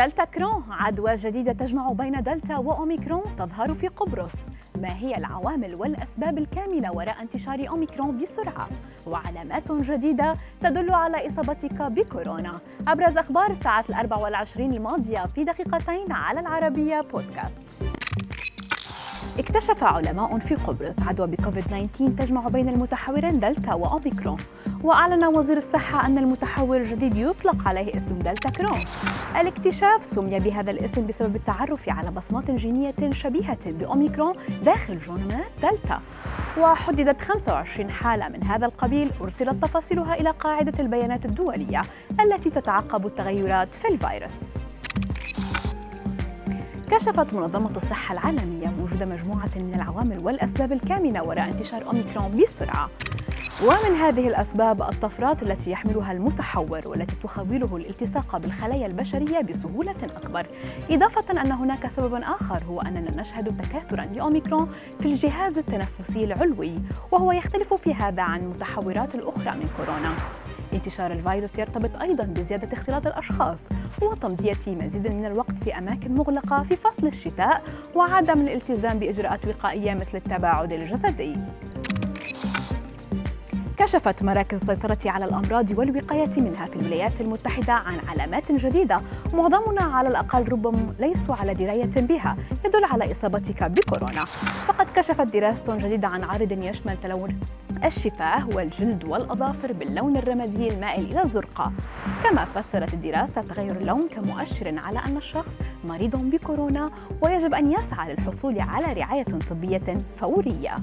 دلتا كرون عدوى جديدة تجمع بين دلتا وأوميكرون تظهر في قبرص. ما هي العوامل والأسباب الكامنة وراء انتشار أوميكرون بسرعة؟ وعلامات جديدة تدل على إصابتك بكورونا. أبرز أخبار الساعة الأربع والعشرين الماضية في دقيقتين على العربية بودكاست. اكتشف علماء في قبرص عدوى بكوفيد 19 تجمع بين المتحورين دلتا وأوميكرون. وأعلن وزير الصحة أن المتحور الجديد يطلق عليه اسم دلتا كرون. الاكتشاف سمي بهذا الاسم بسبب التعرف على بصمات جينية شبيهة بأوميكرون داخل جينومات دلتا. وحددت 25 حالة من هذا القبيل أرسلت تفاصيلها إلى قاعدة البيانات الدولية التي تتعقب التغيرات في الفيروس. كشفت منظمة الصحة العالمية وجود مجموعة من العوامل والأسباب الكامنة وراء انتشار أوميكرون بسرعة. ومن هذه الأسباب الطفرات التي يحملها المتحور والتي تخوله الالتصاق بالخلايا البشرية بسهولة أكبر. إضافة أن هناك سبب آخر هو أننا نشهد تكاثرا لأوميكرون في الجهاز التنفسي العلوي وهو يختلف في هذا عن المتحورات الأخرى من كورونا. انتشار الفيروس يرتبط أيضا بزيادة اختلاط الأشخاص وتمضية مزيد من الوقت في أماكن مغلقة في فصل الشتاء وعدم الالتزام بإجراءات وقائية مثل التباعد الجسدي. كشفت مراكز السيطرة على الأمراض والوقاية منها في الولايات المتحدة عن علامات جديدة معظمنا على الأقل ربما ليسوا على دراية بها يدل على إصابتك بكورونا. فقد كشفت دراسة جديدة عن عارض يشمل تلون الشفاه والجلد والأظافر باللون الرمادي المائل إلى الزرقاء. كما فسرت الدراسة تغير اللون كمؤشر على أن الشخص مريض بكورونا ويجب أن يسعى للحصول على رعاية طبية فورية.